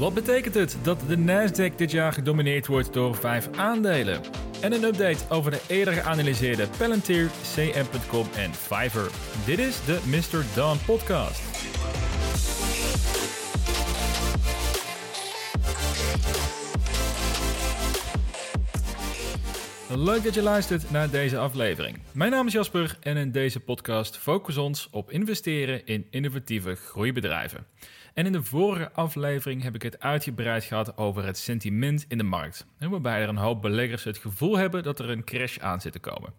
Wat betekent het dat de Nasdaq dit jaar gedomineerd wordt door vijf aandelen? En een update over de eerder geanalyseerde Palantir, CM.com en Fiverr. Dit is de Mr. Don podcast. Leuk dat je luistert naar deze aflevering. Mijn naam is Jasper en in deze podcast focussen we ons op investeren in innovatieve groeibedrijven. En in de vorige aflevering heb ik het uitgebreid gehad over het sentiment in de markt. Waarbij er een hoop beleggers het gevoel hebben dat er een crash aan zit te komen.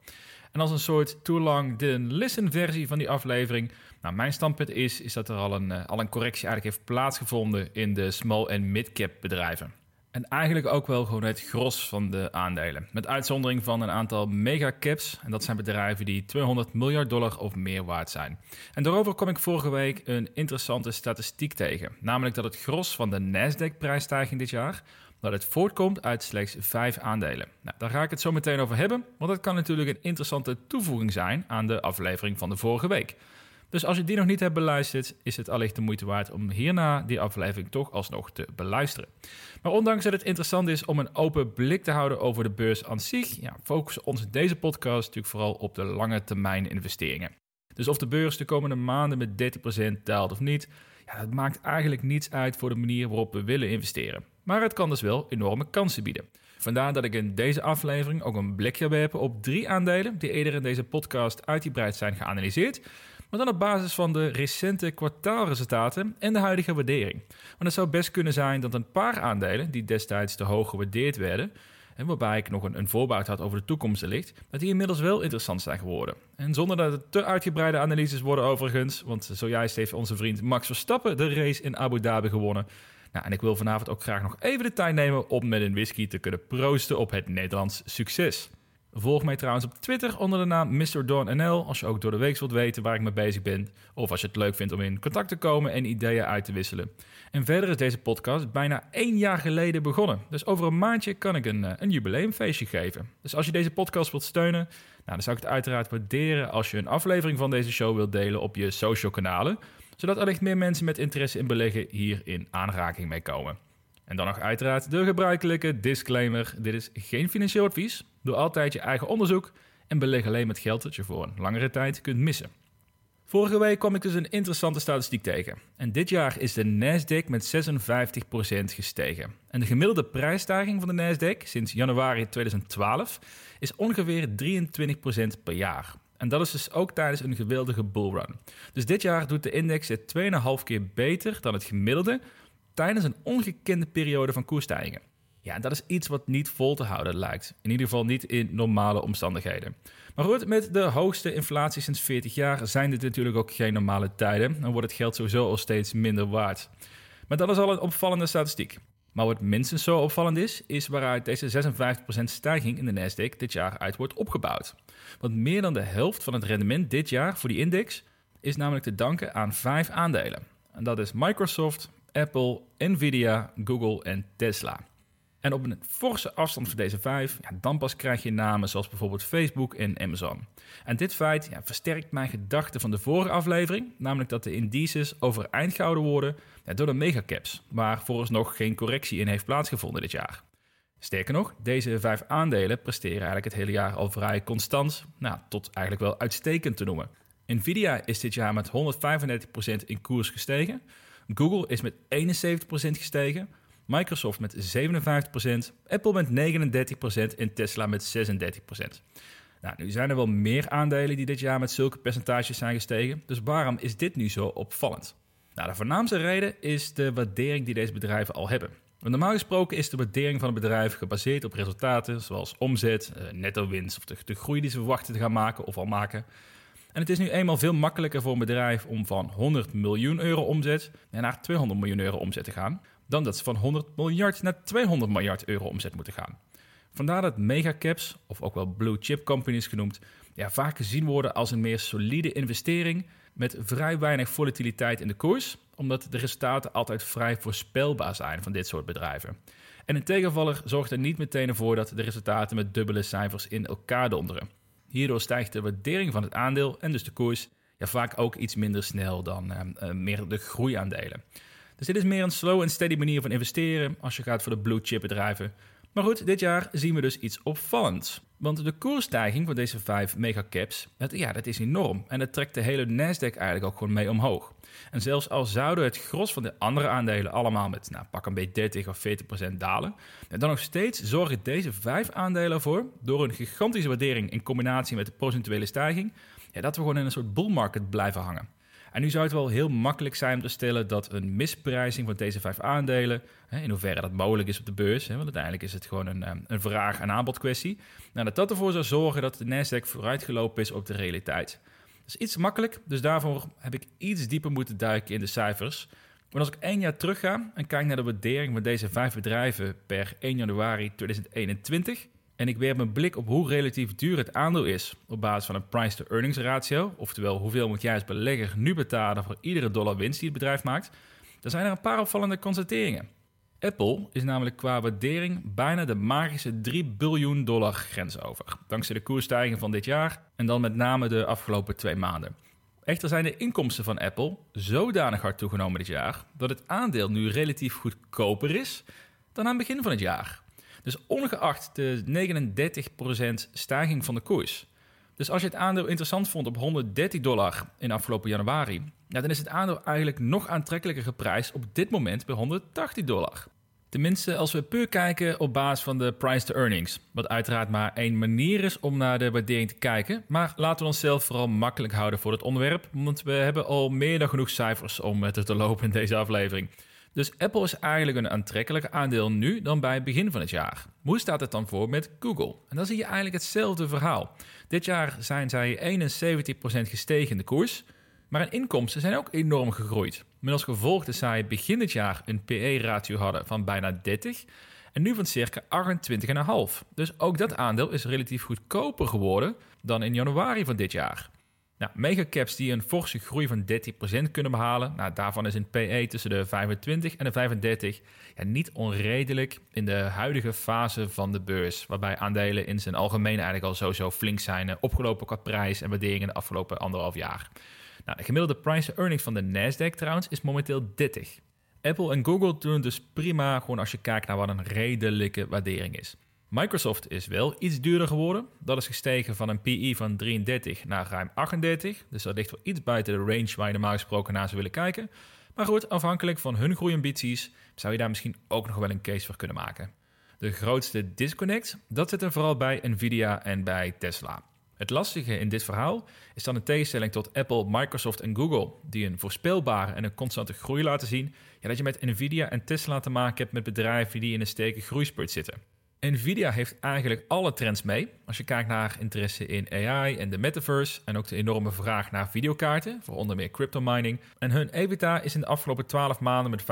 En als een soort too long didn't listen versie van die aflevering. Nou, mijn standpunt is, is dat er al een, eh, al een correctie eigenlijk heeft plaatsgevonden in de small en mid-cap bedrijven. En eigenlijk ook wel gewoon het gros van de aandelen. Met uitzondering van een aantal megacaps. En dat zijn bedrijven die 200 miljard dollar of meer waard zijn. En daarover kom ik vorige week een interessante statistiek tegen. Namelijk dat het gros van de Nasdaq-prijsstijging dit jaar... dat het voortkomt uit slechts vijf aandelen. Nou, daar ga ik het zo meteen over hebben. Want dat kan natuurlijk een interessante toevoeging zijn aan de aflevering van de vorige week. Dus als je die nog niet hebt beluisterd, is het allicht de moeite waard om hierna die aflevering toch alsnog te beluisteren. Maar ondanks dat het interessant is om een open blik te houden over de beurs aan zich, ja, focussen ons in deze podcast natuurlijk vooral op de lange termijn investeringen. Dus of de beurs de komende maanden met 30% daalt of niet, ja, dat maakt eigenlijk niets uit voor de manier waarop we willen investeren. Maar het kan dus wel enorme kansen bieden. Vandaar dat ik in deze aflevering ook een blik ga werpen op drie aandelen die eerder in deze podcast uitgebreid zijn geanalyseerd, maar dan op basis van de recente kwartaalresultaten en de huidige waardering. Want het zou best kunnen zijn dat een paar aandelen die destijds te hoog gewaardeerd werden, en waarbij ik nog een, een had over de toekomst ligt, dat die inmiddels wel interessant zijn geworden. En zonder dat het te uitgebreide analyses worden overigens, want zojuist heeft onze vriend Max Verstappen de race in Abu Dhabi gewonnen. Nou, en ik wil vanavond ook graag nog even de tijd nemen om met een whisky te kunnen proosten op het Nederlands succes. Volg mij trouwens op Twitter onder de naam MrDawnNL als je ook door de week wilt weten waar ik mee bezig ben. Of als je het leuk vindt om in contact te komen en ideeën uit te wisselen. En verder is deze podcast bijna één jaar geleden begonnen. Dus over een maandje kan ik een, eh, een jubileumfeestje geven. Dus als je deze podcast wilt steunen, nou, dan zou ik het uiteraard waarderen als je een aflevering van deze show wilt delen op je social kanalen. Zodat er meer mensen met interesse in beleggen hier in aanraking mee komen. En dan nog uiteraard de gebruikelijke disclaimer. Dit is geen financieel advies. Doe altijd je eigen onderzoek en beleg alleen met geld dat je voor een langere tijd kunt missen. Vorige week kwam ik dus een interessante statistiek tegen. En dit jaar is de Nasdaq met 56% gestegen. En de gemiddelde prijsstijging van de Nasdaq sinds januari 2012 is ongeveer 23% per jaar. En dat is dus ook tijdens een geweldige bullrun. Dus dit jaar doet de index het 2,5 keer beter dan het gemiddelde tijdens een ongekende periode van koersstijgingen. Ja, dat is iets wat niet vol te houden lijkt. In ieder geval niet in normale omstandigheden. Maar goed, met de hoogste inflatie sinds 40 jaar zijn dit natuurlijk ook geen normale tijden. Dan wordt het geld sowieso al steeds minder waard. Maar dat is al een opvallende statistiek. Maar wat minstens zo opvallend is, is waaruit deze 56% stijging in de Nasdaq dit jaar uit wordt opgebouwd. Want meer dan de helft van het rendement dit jaar voor die index is namelijk te danken aan vijf aandelen. En dat is Microsoft, Apple, Nvidia, Google en Tesla. En op een forse afstand van deze vijf, ja, dan pas krijg je namen zoals bijvoorbeeld Facebook en Amazon. En dit feit ja, versterkt mijn gedachte van de vorige aflevering, namelijk dat de indices overeind gehouden worden door de megacaps, waar nog geen correctie in heeft plaatsgevonden dit jaar. Sterker nog, deze vijf aandelen presteren eigenlijk het hele jaar al vrij constant, nou, tot eigenlijk wel uitstekend te noemen. Nvidia is dit jaar met 135% in koers gestegen, Google is met 71% gestegen, Microsoft met 57%, Apple met 39% en Tesla met 36%. Nou, nu zijn er wel meer aandelen die dit jaar met zulke percentages zijn gestegen, dus waarom is dit nu zo opvallend? Nou, de voornaamste reden is de waardering die deze bedrijven al hebben. Normaal gesproken is de waardering van een bedrijf gebaseerd op resultaten zoals omzet, eh, netto winst of de, de groei die ze verwachten te gaan maken of al maken. En het is nu eenmaal veel makkelijker voor een bedrijf om van 100 miljoen euro omzet naar 200 miljoen euro omzet te gaan, dan dat ze van 100 miljard naar 200 miljard euro omzet moeten gaan. Vandaar dat megacaps, of ook wel blue chip companies genoemd, ja, vaak gezien worden als een meer solide investering met vrij weinig volatiliteit in de koers, omdat de resultaten altijd vrij voorspelbaar zijn van dit soort bedrijven. En een tegenvaller zorgt er niet meteen ervoor dat de resultaten met dubbele cijfers in elkaar donderen. Hierdoor stijgt de waardering van het aandeel en dus de koers ja, vaak ook iets minder snel dan uh, meer de groeiaandelen. Dus dit is meer een slow en steady manier van investeren als je gaat voor de blue chip bedrijven. Maar goed, dit jaar zien we dus iets opvallends. Want de koersstijging van deze vijf megacaps, ja, dat is enorm. En dat trekt de hele Nasdaq eigenlijk ook gewoon mee omhoog. En zelfs al zouden het gros van de andere aandelen allemaal met nou, pak een beetje 30 of 40 procent dalen, dan nog steeds zorgen deze vijf aandelen ervoor, door een gigantische waardering in combinatie met de procentuele stijging, ja, dat we gewoon in een soort bull market blijven hangen. En nu zou het wel heel makkelijk zijn om te stellen dat een misprijzing van deze vijf aandelen, in hoeverre dat mogelijk is op de beurs, want uiteindelijk is het gewoon een, ehm, een vraag- en aanbodkwestie, nou, dat dat ervoor zou zorgen dat de Nasdaq vooruitgelopen is op de realiteit. Dat is iets makkelijk, dus daarvoor heb ik iets dieper moeten duiken in de cijfers. Maar als ik één jaar terug ga en kijk naar de waardering van deze vijf bedrijven per 1 januari 2021, en ik werp mijn blik op hoe relatief duur het aandeel is op basis van een price-to-earnings ratio, oftewel hoeveel moet jij als belegger nu betalen voor iedere dollar winst die het bedrijf maakt, dan zijn er een paar opvallende constateringen. Apple is namelijk qua waardering bijna de magische 3 biljoen dollar grens over, dankzij de koersstijging van dit jaar en dan met name de afgelopen twee maanden. Echter zijn de inkomsten van Apple zodanig hard toegenomen dit jaar dat het aandeel nu relatief goedkoper is dan aan het begin van het jaar. Dus ongeacht de 39% stijging van de koers. Dus als je het aandeel interessant vond op 130 dollar in afgelopen januari, dan is het aandeel eigenlijk nog aantrekkelijker geprijsd op dit moment bij 180 dollar. Tenminste, als we puur kijken op basis van de price to earnings. Wat uiteraard maar één manier is om naar de waardering te kijken. Maar laten we onszelf vooral makkelijk houden voor het onderwerp. Want we hebben al meer dan genoeg cijfers om te lopen in deze aflevering. Dus Apple is eigenlijk een aantrekkelijker aandeel nu dan bij het begin van het jaar. Hoe staat het dan voor met Google? En dan zie je eigenlijk hetzelfde verhaal. Dit jaar zijn zij 71% gestegen in de koers, maar hun inkomsten zijn ook enorm gegroeid. Met als gevolg dat zij begin dit jaar een PE-ratio hadden van bijna 30 en nu van circa 28,5. Dus ook dat aandeel is relatief goedkoper geworden dan in januari van dit jaar. Nou, megacaps die een forse groei van 13% kunnen behalen, nou, daarvan is een PE tussen de 25 en de 35 ja, niet onredelijk in de huidige fase van de beurs, waarbij aandelen in zijn algemeen eigenlijk al sowieso flink zijn eh, opgelopen qua prijs en waardering in de afgelopen anderhalf jaar. Nou, de gemiddelde price-earnings van de Nasdaq trouwens is momenteel 30. Apple en Google doen dus prima gewoon als je kijkt naar wat een redelijke waardering is. Microsoft is wel iets duurder geworden. Dat is gestegen van een PE van 33 naar ruim 38. Dus dat ligt wel iets buiten de range waar je normaal gesproken naar zou willen kijken. Maar goed, afhankelijk van hun groeiambities zou je daar misschien ook nog wel een case voor kunnen maken. De grootste disconnect, dat zit er vooral bij Nvidia en bij Tesla. Het lastige in dit verhaal is dan in tegenstelling tot Apple, Microsoft en Google, die een voorspelbare en een constante groei laten zien, ja, dat je met Nvidia en Tesla te maken hebt met bedrijven die in een sterke groeispurt zitten. Nvidia heeft eigenlijk alle trends mee. Als je kijkt naar interesse in AI en de metaverse en ook de enorme vraag naar videokaarten, voor onder meer crypto mining. En hun EBITDA is in de afgelopen 12 maanden met 75%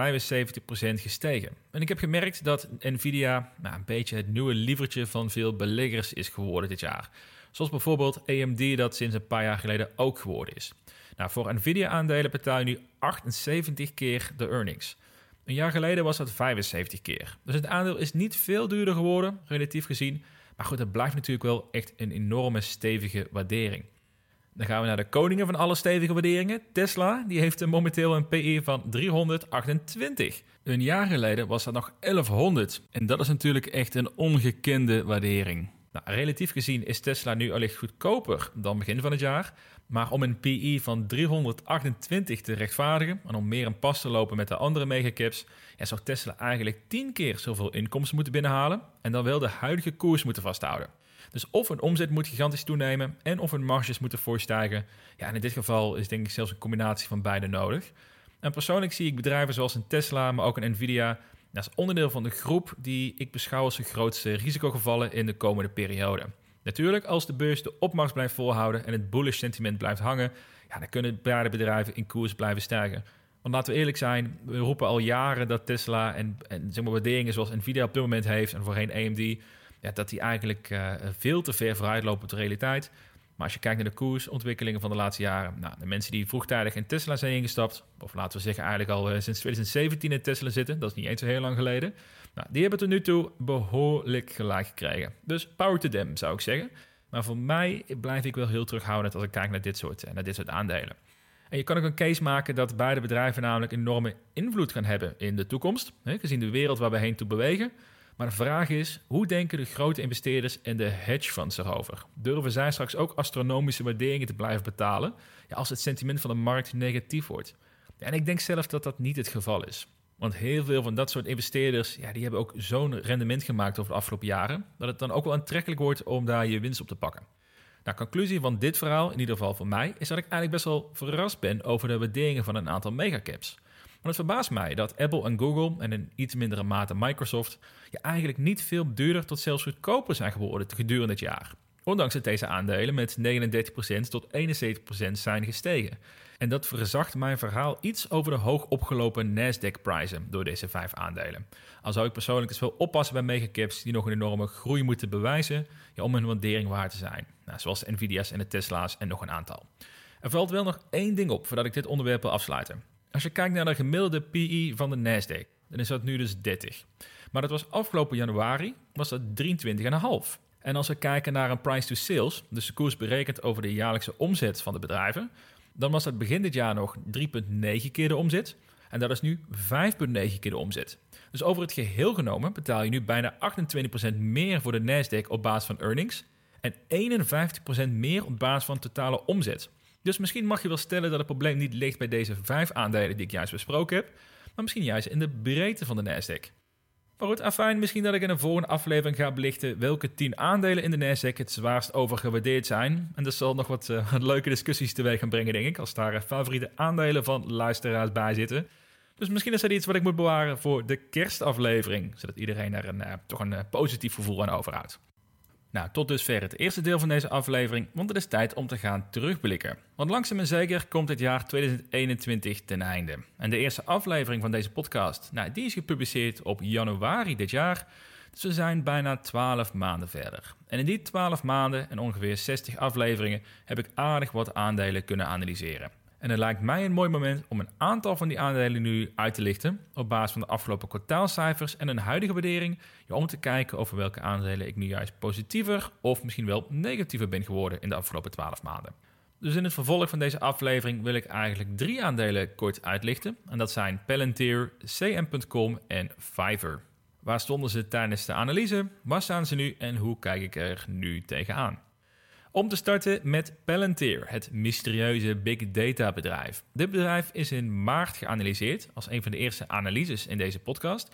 gestegen. En ik heb gemerkt dat Nvidia nou, een beetje het nieuwe lievertje van veel beleggers is geworden dit jaar. Zoals bijvoorbeeld AMD dat sinds een paar jaar geleden ook geworden is. Nou, voor Nvidia-aandelen betaal je nu 78 keer de earnings. Een jaar geleden was dat 75 keer. Dus het aandeel is niet veel duurder geworden, relatief gezien. Maar goed, het blijft natuurlijk wel echt een enorme stevige waardering. Dan gaan we naar de koningen van alle stevige waarderingen. Tesla, die heeft momenteel een PE van 328. Een jaar geleden was dat nog 1100. En dat is natuurlijk echt een ongekende waardering. Nou, relatief gezien is Tesla nu allicht goedkoper dan begin van het jaar. Maar om een PE van 328 te rechtvaardigen en om meer in pas te lopen met de andere megacaps, ja, zou Tesla eigenlijk 10 keer zoveel inkomsten moeten binnenhalen en dan wel de huidige koers moeten vasthouden. Dus of een omzet moet gigantisch toenemen en of hun marges moeten voorstijgen. Ja, in dit geval is denk ik zelfs een combinatie van beide nodig. En persoonlijk zie ik bedrijven zoals een Tesla, maar ook een Nvidia als onderdeel van de groep die ik beschouw als de grootste risicogevallen in de komende periode. Natuurlijk, als de beurs de opmars blijft volhouden en het bullish sentiment blijft hangen, ja, dan kunnen bedrijven in koers blijven stijgen. Want laten we eerlijk zijn, we roepen al jaren dat Tesla en, en zeg maar waarderingen zoals Nvidia op dit moment heeft en voorheen AMD, ja, dat die eigenlijk uh, veel te ver vooruit lopen op de realiteit. Maar als je kijkt naar de koersontwikkelingen van de laatste jaren, nou, de mensen die vroegtijdig in Tesla zijn ingestapt, of laten we zeggen eigenlijk al uh, sinds 2017 in Tesla zitten, dat is niet eens zo heel lang geleden, nou, die hebben tot nu toe behoorlijk gelijk gekregen. Dus power to them, zou ik zeggen. Maar voor mij blijf ik wel heel terughoudend als ik kijk naar dit soort, naar dit soort aandelen. En je kan ook een case maken dat beide bedrijven namelijk enorme invloed gaan hebben in de toekomst, hè, gezien de wereld waar we heen toe bewegen. Maar de vraag is, hoe denken de grote investeerders en de hedge funds erover? Durven zij straks ook astronomische waarderingen te blijven betalen ja, als het sentiment van de markt negatief wordt? en ik denk zelf dat dat niet het geval is. Want heel veel van dat soort investeerders, ja, die hebben ook zo'n rendement gemaakt over de afgelopen jaren, dat het dan ook wel aantrekkelijk wordt om daar je winst op te pakken. Nou, conclusie van dit verhaal, in ieder geval voor mij, is dat ik eigenlijk best wel verrast ben over de waarderingen van een aantal megacaps. Want het verbaast mij dat Apple en Google en in iets mindere mate Microsoft ja, eigenlijk niet veel duurder tot zelfs goedkoper zijn geworden gedurende het jaar. Ondanks dat deze aandelen met 39% tot 71% zijn gestegen. En dat verzacht mijn verhaal iets over de hoog opgelopen Nasdaq-prijzen door deze vijf aandelen. Al zou ik persoonlijk dus wel oppassen bij megacaps die nog een enorme groei moeten bewijzen om hun waardering waar te zijn. Nou, zoals Nvidia's en de Tesla's en nog een aantal. Er valt wel nog één ding op voordat ik dit onderwerp wil afsluiten. Als je kijkt naar de gemiddelde PE van de Nasdaq, dan is dat nu dus 30. Maar dat was afgelopen januari was dat 23,5. En als we kijken naar een price to sales, dus de koers berekend over de jaarlijkse omzet van de bedrijven, dan was dat begin dit jaar nog 3,9 keer de omzet. En dat is nu 5,9 keer de omzet. Dus over het geheel genomen betaal je nu bijna 28% meer voor de Nasdaq op basis van earnings en 51% meer op basis van totale omzet. Dus misschien mag je wel stellen dat het probleem niet ligt bij deze vijf aandelen die ik juist besproken heb, maar misschien juist in de breedte van de Nasdaq. Maar goed, afijn, misschien dat ik in een volgende aflevering ga belichten welke 10 aandelen in de Nasdaq het zwaarst overgewaardeerd zijn. En dat zal nog wat, uh, leuke discussies teweeg gaan brengen, denk ik, als daar favoriete aandelen van luisteraars bij zitten. Dus misschien is dat iets wat ik moet bewaren voor de kerstaflevering, zodat iedereen er een, uh, toch een positief gevoel aan overhoudt. Nou, tot dusver het eerste deel van deze aflevering, want het is tijd om te gaan terugblikken. Want langzaam en zeker komt het jaar 2021 ten einde. En de eerste aflevering van deze podcast, nou, die is gepubliceerd op januari dit jaar. Dus we zijn bijna 12 maanden verder. En in die 12 maanden en ongeveer 60 afleveringen heb ik aardig wat aandelen kunnen analyseren. En het lijkt mij een mooi moment om een aantal van die aandelen nu uit te lichten op basis van de afgelopen kwartaalcijfers en een huidige waardering, om te kijken over welke aandelen ik nu juist positiever of misschien wel negatiever ben geworden in de afgelopen 12 maanden. Dus in het vervolg van deze aflevering wil ik eigenlijk drie aandelen kort uitlichten. En dat zijn Palantir, CM.com en Fiverr. Waar stonden ze tijdens de analyse? Waar staan ze nu en hoe kijk ik er nu tegenaan? Om te starten met Palantir, het mysterieuze big data bedrijf. Dit bedrijf is in maart geanalyseerd als een van de eerste analyses in deze podcast.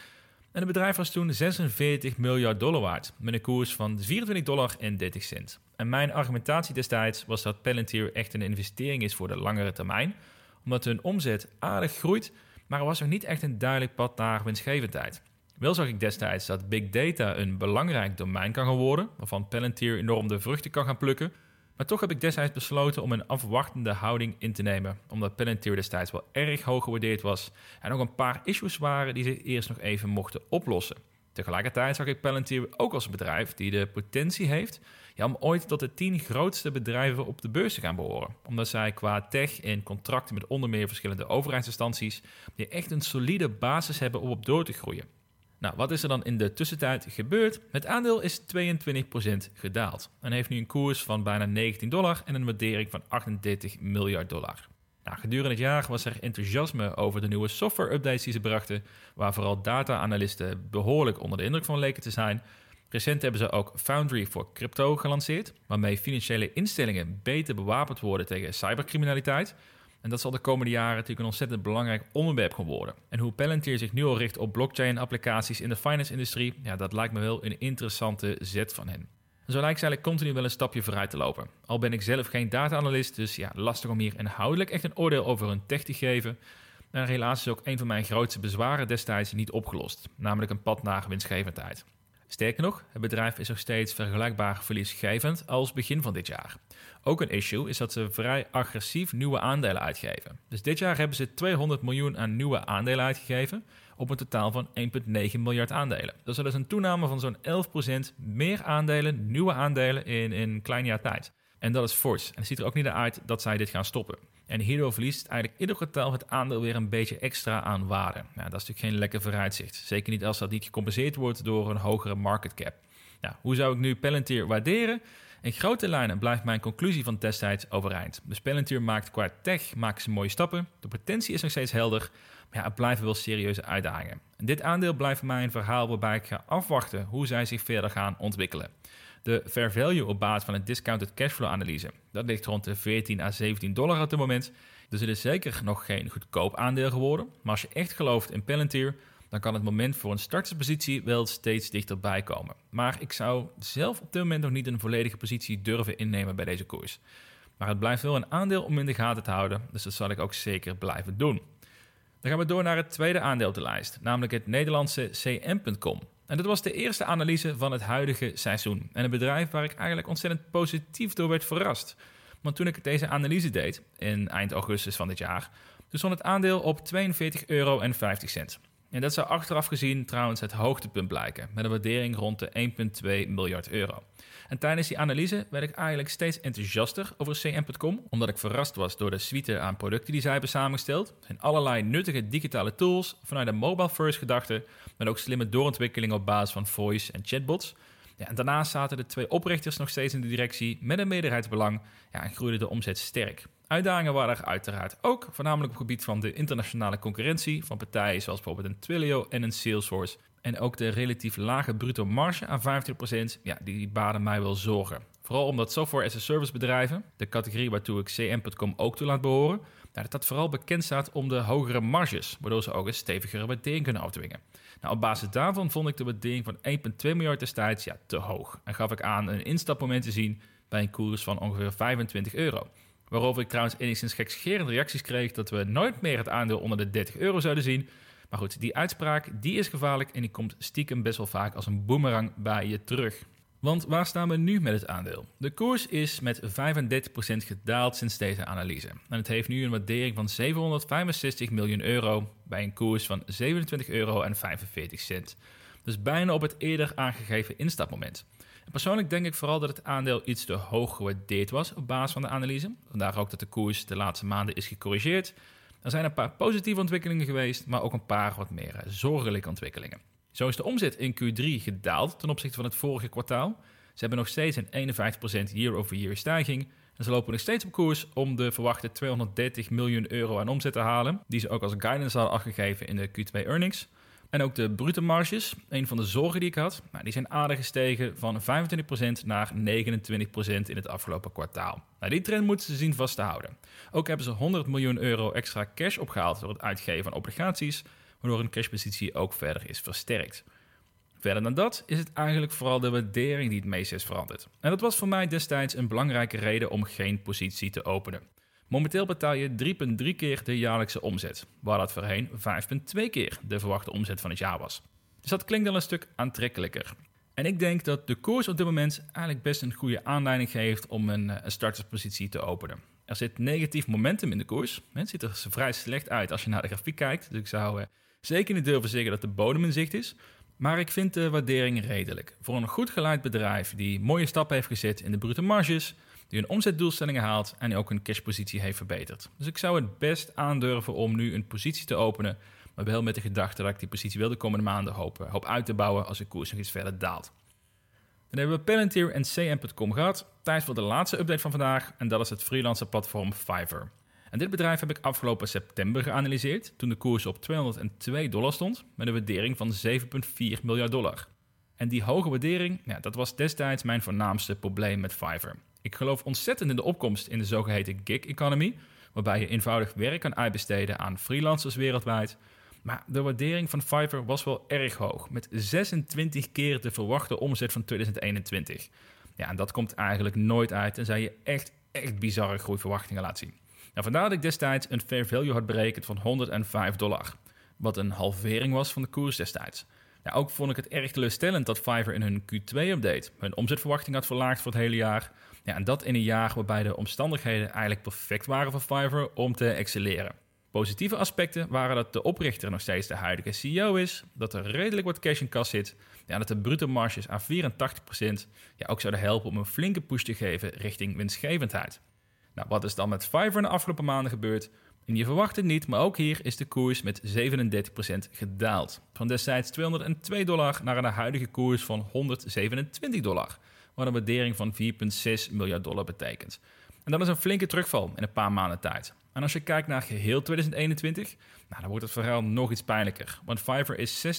En het bedrijf was toen 46 miljard dollar waard, met een koers van 24 dollar en 30 cent. En mijn argumentatie destijds was dat Palantir echt een investering is voor de langere termijn, omdat hun omzet aardig groeit, maar er was nog niet echt een duidelijk pad naar winstgevendheid. Wel zag ik destijds dat big data een belangrijk domein kan gaan worden, waarvan Palantir enorm de vruchten kan gaan plukken. Maar toch heb ik destijds besloten om een afwachtende houding in te nemen, omdat Palantir destijds wel erg hoog gewaardeerd was en ook een paar issues waren die ze eerst nog even mochten oplossen. Tegelijkertijd zag ik Palantir ook als een bedrijf die de potentie heeft om ooit tot de tien grootste bedrijven op de beurs te gaan behoren. Omdat zij qua tech en contracten met onder meer verschillende overheidsinstanties die echt een solide basis hebben om op door te groeien. Nou, wat is er dan in de tussentijd gebeurd? Het aandeel is 22% gedaald en heeft nu een koers van bijna 19 dollar en een waardering van 38 miljard dollar. Nou, gedurende het jaar was er enthousiasme over de nieuwe software-updates die ze brachten, waar vooral data-analysten behoorlijk onder de indruk van leken te zijn. Recent hebben ze ook Foundry voor crypto gelanceerd, waarmee financiële instellingen beter bewapend worden tegen cybercriminaliteit. En dat zal de komende jaren natuurlijk een ontzettend belangrijk onderwerp gaan worden. En hoe Palantir zich nu al richt op blockchain-applicaties in de finance-industrie, ja, dat lijkt me wel een interessante zet van hen. En zo lijkt ze eigenlijk continu wel een stapje vooruit te lopen. Al ben ik zelf geen data-analyst, dus ja, lastig om hier inhoudelijk echt een oordeel over hun tech te geven. Maar helaas is ook een van mijn grootste bezwaren destijds niet opgelost, namelijk een pad naar winstgevendheid. Sterker nog, het bedrijf is nog steeds vergelijkbaar verliesgevend als begin van dit jaar. Ook een issue is dat ze vrij agressief nieuwe aandelen uitgeven. Dus dit jaar hebben ze 200 miljoen aan nieuwe aandelen uitgegeven op een totaal van 1,9 miljard aandelen. Dat is dus een toename van zo'n 11% meer aandelen, nieuwe aandelen in, in een klein jaar tijd. En dat is fors. En het ziet er ook niet uit dat zij dit gaan stoppen. En hierdoor verliest eigenlijk ieder kwartaal het aandeel weer een beetje extra aan waarde. Nou, dat is natuurlijk geen lekker vooruitzicht. Zeker niet als dat niet gecompenseerd wordt door een hogere market cap. Nou, hoe zou ik nu Palantir waarderen? In grote lijnen blijft mijn conclusie van destijds overeind. Dus Palantir maakt qua tech maakt ze mooie stappen. De potentie is nog steeds helder. Maar ja, het blijven wel serieuze uitdagingen. En dit aandeel blijft voor mij een verhaal waarbij ik ga afwachten hoe zij zich verder gaan ontwikkelen. De fair value op basis van een discounted cashflow analyse. Dat ligt rond de 14 à 17 dollar op dit moment. Dus het is zeker nog geen goedkoop aandeel geworden. Maar als je echt gelooft in Palantir, dan kan het moment voor een starterspositie wel steeds dichterbij komen. Maar ik zou zelf op dit moment nog niet een volledige positie durven innemen bij deze koers. Maar het blijft wel een aandeel om in de gaten te houden, dus dat zal ik ook zeker blijven doen. Dan gaan we door naar het tweede aandeel op de lijst, namelijk het Nederlandse CM.com. En dat was de eerste analyse van het huidige seizoen. En een bedrijf waar ik eigenlijk ontzettend positief door werd verrast. Want toen ik deze analyse deed, in eind augustus van dit jaar, stond het aandeel op 42,50 euro. En dat zou achteraf gezien trouwens het hoogtepunt blijken, met een waardering rond de 1,2 miljard euro. En tijdens die analyse werd ik eigenlijk steeds enthousiaster over CM.com, omdat ik verrast was door de suite aan producten die zij hebben samengesteld. En allerlei nuttige digitale tools vanuit een mobile-first gedachte, met ook slimme doorontwikkelingen op basis van voice en chatbots. Ja, en daarnaast zaten de twee oprichters nog steeds in de directie met een meerderheidsbelang ja, en groeide de omzet sterk. Uitdagingen waren er uiteraard ook, voornamelijk op het gebied van de internationale concurrentie van partijen zoals bijvoorbeeld een Twilio en een Salesforce. En ook de relatief lage bruto marge aan 50%, ja, die baden mij wel zorgen. Vooral omdat software as a service bedrijven, de categorie waartoe ik CM.com ook toe laat behoren, dat dat vooral bekend staat om de hogere marges, waardoor ze ook een stevigere waardering kunnen afdwingen. Nou, op basis daarvan vond ik de waardering van 1,2 miljard destijds ja, te hoog. En gaf ik aan een instapmoment te zien bij een koers van ongeveer 25 euro. Waarover ik trouwens enigszins gekscherende reacties kreeg dat we nooit meer het aandeel onder de 30 euro zouden zien. Maar goed, die uitspraak die is gevaarlijk en die komt stiekem best wel vaak als een boemerang bij je terug. Want waar staan we nu met het aandeel? De koers is met 35% gedaald sinds deze analyse. En het heeft nu een waardering van 765 miljoen euro bij een koers van 27,45 euro. Dus bijna op het eerder aangegeven instapmoment. persoonlijk denk ik vooral dat het aandeel iets te hoog gewaardeerd was op basis van de analyse. Vandaar ook dat de koers de laatste maanden is gecorrigeerd. Er zijn een paar positieve ontwikkelingen geweest, maar ook een paar wat meer zorgelijke ontwikkelingen. Zo is de omzet in Q3 gedaald ten opzichte van het vorige kwartaal. Ze hebben nog steeds een 51% year-over-year stijging. En ze lopen nog steeds op koers om de verwachte 230 miljoen euro aan omzet te halen, die ze ook als guidance hadden afgegeven in de Q2 earnings. En ook de brute marges, een van de zorgen die ik had, nou, die zijn aardig gestegen van 25% naar 29% in het afgelopen kwartaal. Nou, die trend moeten ze zien vast te houden. Ook hebben ze 100 miljoen euro extra cash opgehaald door het uitgeven van obligaties, waardoor hun cashpositie ook verder is versterkt. Verder dan dat is het eigenlijk vooral de waardering die het meest is veranderd. En dat was voor mij destijds een belangrijke reden om geen positie te openen. Momenteel betaal je 3,3 keer de jaarlijkse omzet, waar dat voorheen 5,2 keer de verwachte omzet van het jaar was. Dus dat klinkt dan een stuk aantrekkelijker. En ik denk dat de koers op dit moment eigenlijk best een goede aanleiding geeft om een, eh, starterspositie te openen. Er zit negatief momentum in de koers. Het ziet er vrij slecht uit als je naar de grafiek kijkt. Dus ik zou eh, zeker niet durven zeggen dat de bodem in zicht is. Maar ik vind de waardering redelijk. Voor een goed geleid bedrijf die mooie stappen heeft gezet in de brute marges, die hun omzetdoelstellingen haalt en ook hun cashpositie heeft verbeterd. Dus ik zou het best aandurven om nu een positie te openen, maar wel met de gedachte dat ik die positie wel de komende maanden hoop, eh, hoop uit te bouwen als de koers nog iets verder daalt. Dan hebben we Palantir en CM.com gehad. Tijd voor de laatste update van vandaag en dat is het freelancer platform Fiverr. En dit bedrijf heb ik afgelopen september geanalyseerd, toen de koers op 202 dollar stond, met een waardering van 7,4 miljard dollar. En die hoge waardering, ja, dat was destijds mijn voornaamste probleem met Fiverr. Ik geloof ontzettend in de opkomst in de zogeheten gig economy, waarbij je eenvoudig werk kan uitbesteden aan freelancers wereldwijd. Maar de waardering van Fiverr was wel erg hoog, met 26 keer de verwachte omzet van 2021. Ja, en dat komt eigenlijk nooit uit tenzij je echt, echt bizarre groeiverwachtingen laat zien. Nou, vandaar dat ik destijds een fair value had berekend van 105 dollar, wat een halvering was van de koers destijds. Ja, ook vond ik het erg teleurstellend dat Fiverr in hun Q2-update hun omzetverwachting had verlaagd voor het hele jaar. Ja, en dat in een jaar waarbij de omstandigheden eigenlijk perfect waren voor Fiverr om te excelleren. Positieve aspecten waren dat de oprichter nog steeds de huidige CEO is, dat er redelijk wat cash in kas zit, ja, dat de bruto marges aan 84% ja, ook zouden helpen om een flinke push te geven richting winstgevendheid. Nou, wat is dan met Fiverr de afgelopen maanden gebeurd? Je verwacht het niet, maar ook hier is de koers met 37% gedaald. Van destijds 202 dollar naar een huidige koers van 127 dollar. Wat een waardering van 4,6 miljard dollar betekent. En dat is een flinke terugval in een paar maanden tijd. En als je kijkt naar geheel 2021, nou, dan wordt het verhaal nog iets pijnlijker. Want Fiverr is 60%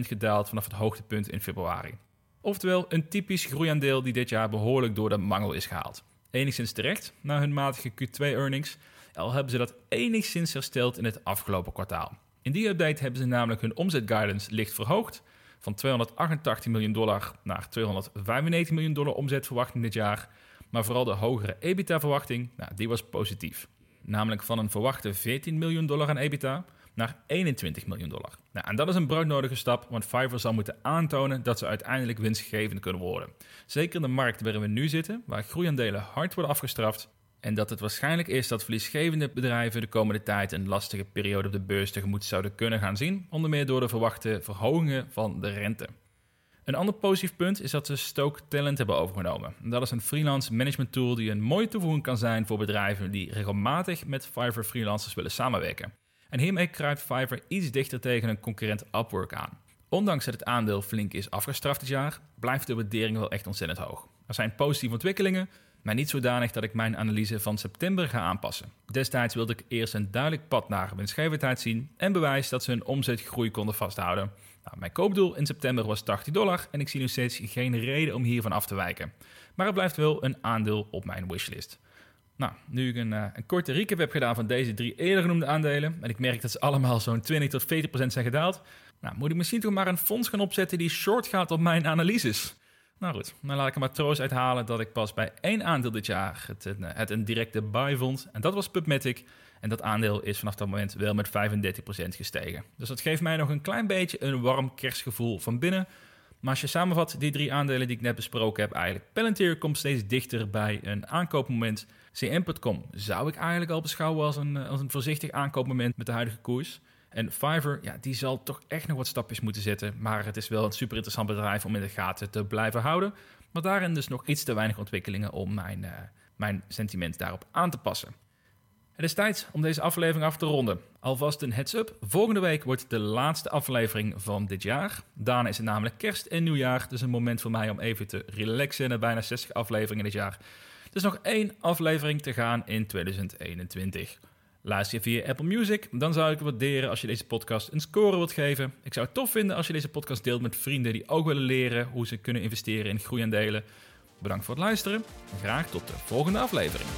gedaald vanaf het hoogtepunt in februari. Oftewel een typisch groeiaandeel die dit jaar behoorlijk door de mangel is gehaald. Enigszins terecht na hun matige Q2-earnings, al hebben ze dat enigszins hersteld in het afgelopen kwartaal. In die update hebben ze namelijk hun omzetguidance licht verhoogd van 288 miljoen dollar naar 295 miljoen dollar omzetverwachting dit jaar. Maar vooral de hogere EBITDA-verwachting, nou, die was positief. Namelijk van een verwachte 14 miljoen dollar aan EBITDA naar 21 miljoen dollar. Nou, en dat is een broodnodige stap, want Fiverr zal moeten aantonen dat ze uiteindelijk winstgevend kunnen worden. Zeker in de markt waarin we nu zitten, waar groeiaandelen hard worden afgestraft, en dat het waarschijnlijk is dat verliesgevende bedrijven de komende tijd een lastige periode op de beurs tegemoet zouden kunnen gaan zien, onder meer door de verwachte verhogingen van de rente. Een ander positief punt is dat ze Stoke Talent hebben overgenomen. Dat is een freelance management tool die een mooie toevoeging kan zijn voor bedrijven die regelmatig met Fiverr freelancers willen samenwerken. En hiermee kruipt Fiverr iets dichter tegen een concurrent Upwork aan. Ondanks dat het aandeel flink is afgestraft dit jaar, blijft de waardering wel echt ontzettend hoog. Er zijn positieve ontwikkelingen, maar niet zodanig dat ik mijn analyse van september ga aanpassen. Destijds wilde ik eerst een duidelijk pad naar winstgevendheid zien en bewijs dat ze hun omzetgroei konden vasthouden. Nou, mijn koopdoel in september was 80 dollar en ik zie nog steeds geen reden om hiervan af te wijken. Maar het blijft wel een aandeel op mijn wishlist. Nou, nu ik een, uh, een, korte recap heb gedaan van deze drie eerder genoemde aandelen, en ik merk dat ze allemaal zo'n 20 tot 40 procent zijn gedaald, nou, moet ik misschien toch maar een fonds gaan opzetten die short gaat op mijn analyses. Nou goed, dan laat ik er maar troost uithalen dat ik pas bij één aandeel dit jaar het, het een directe buy vond. En dat was PubMatic. En dat aandeel is vanaf dat moment wel met 35% gestegen. Dus dat geeft mij nog een klein beetje een warm kerstgevoel van binnen. Maar als je samenvat die drie aandelen die ik net besproken heb, eigenlijk Palantir komt steeds dichter bij een aankoopmoment. CM.com zou ik eigenlijk al beschouwen als een, als een voorzichtig aankoopmoment met de huidige koers. En Fiverr, ja, die zal toch echt nog wat stapjes moeten zetten. Maar het is wel een super interessant bedrijf om in de gaten te blijven houden. Maar daarin dus nog iets te weinig ontwikkelingen om mijn, uh, mijn sentiment daarop aan te passen. Het is tijd om deze aflevering af te ronden. Alvast een heads-up. Volgende week wordt de laatste aflevering van dit jaar. Daarna is het namelijk kerst en nieuwjaar. Dus een moment voor mij om even te relaxen na bijna 60 afleveringen dit jaar. Er is nog één aflevering te gaan in 2021. Luister je via Apple Music, dan zou ik het waarderen als je deze podcast een score wilt geven. Ik zou het tof vinden als je deze podcast deelt met vrienden die ook willen leren hoe ze kunnen investeren in groeiaandelen. Bedankt voor het luisteren en graag tot de volgende aflevering.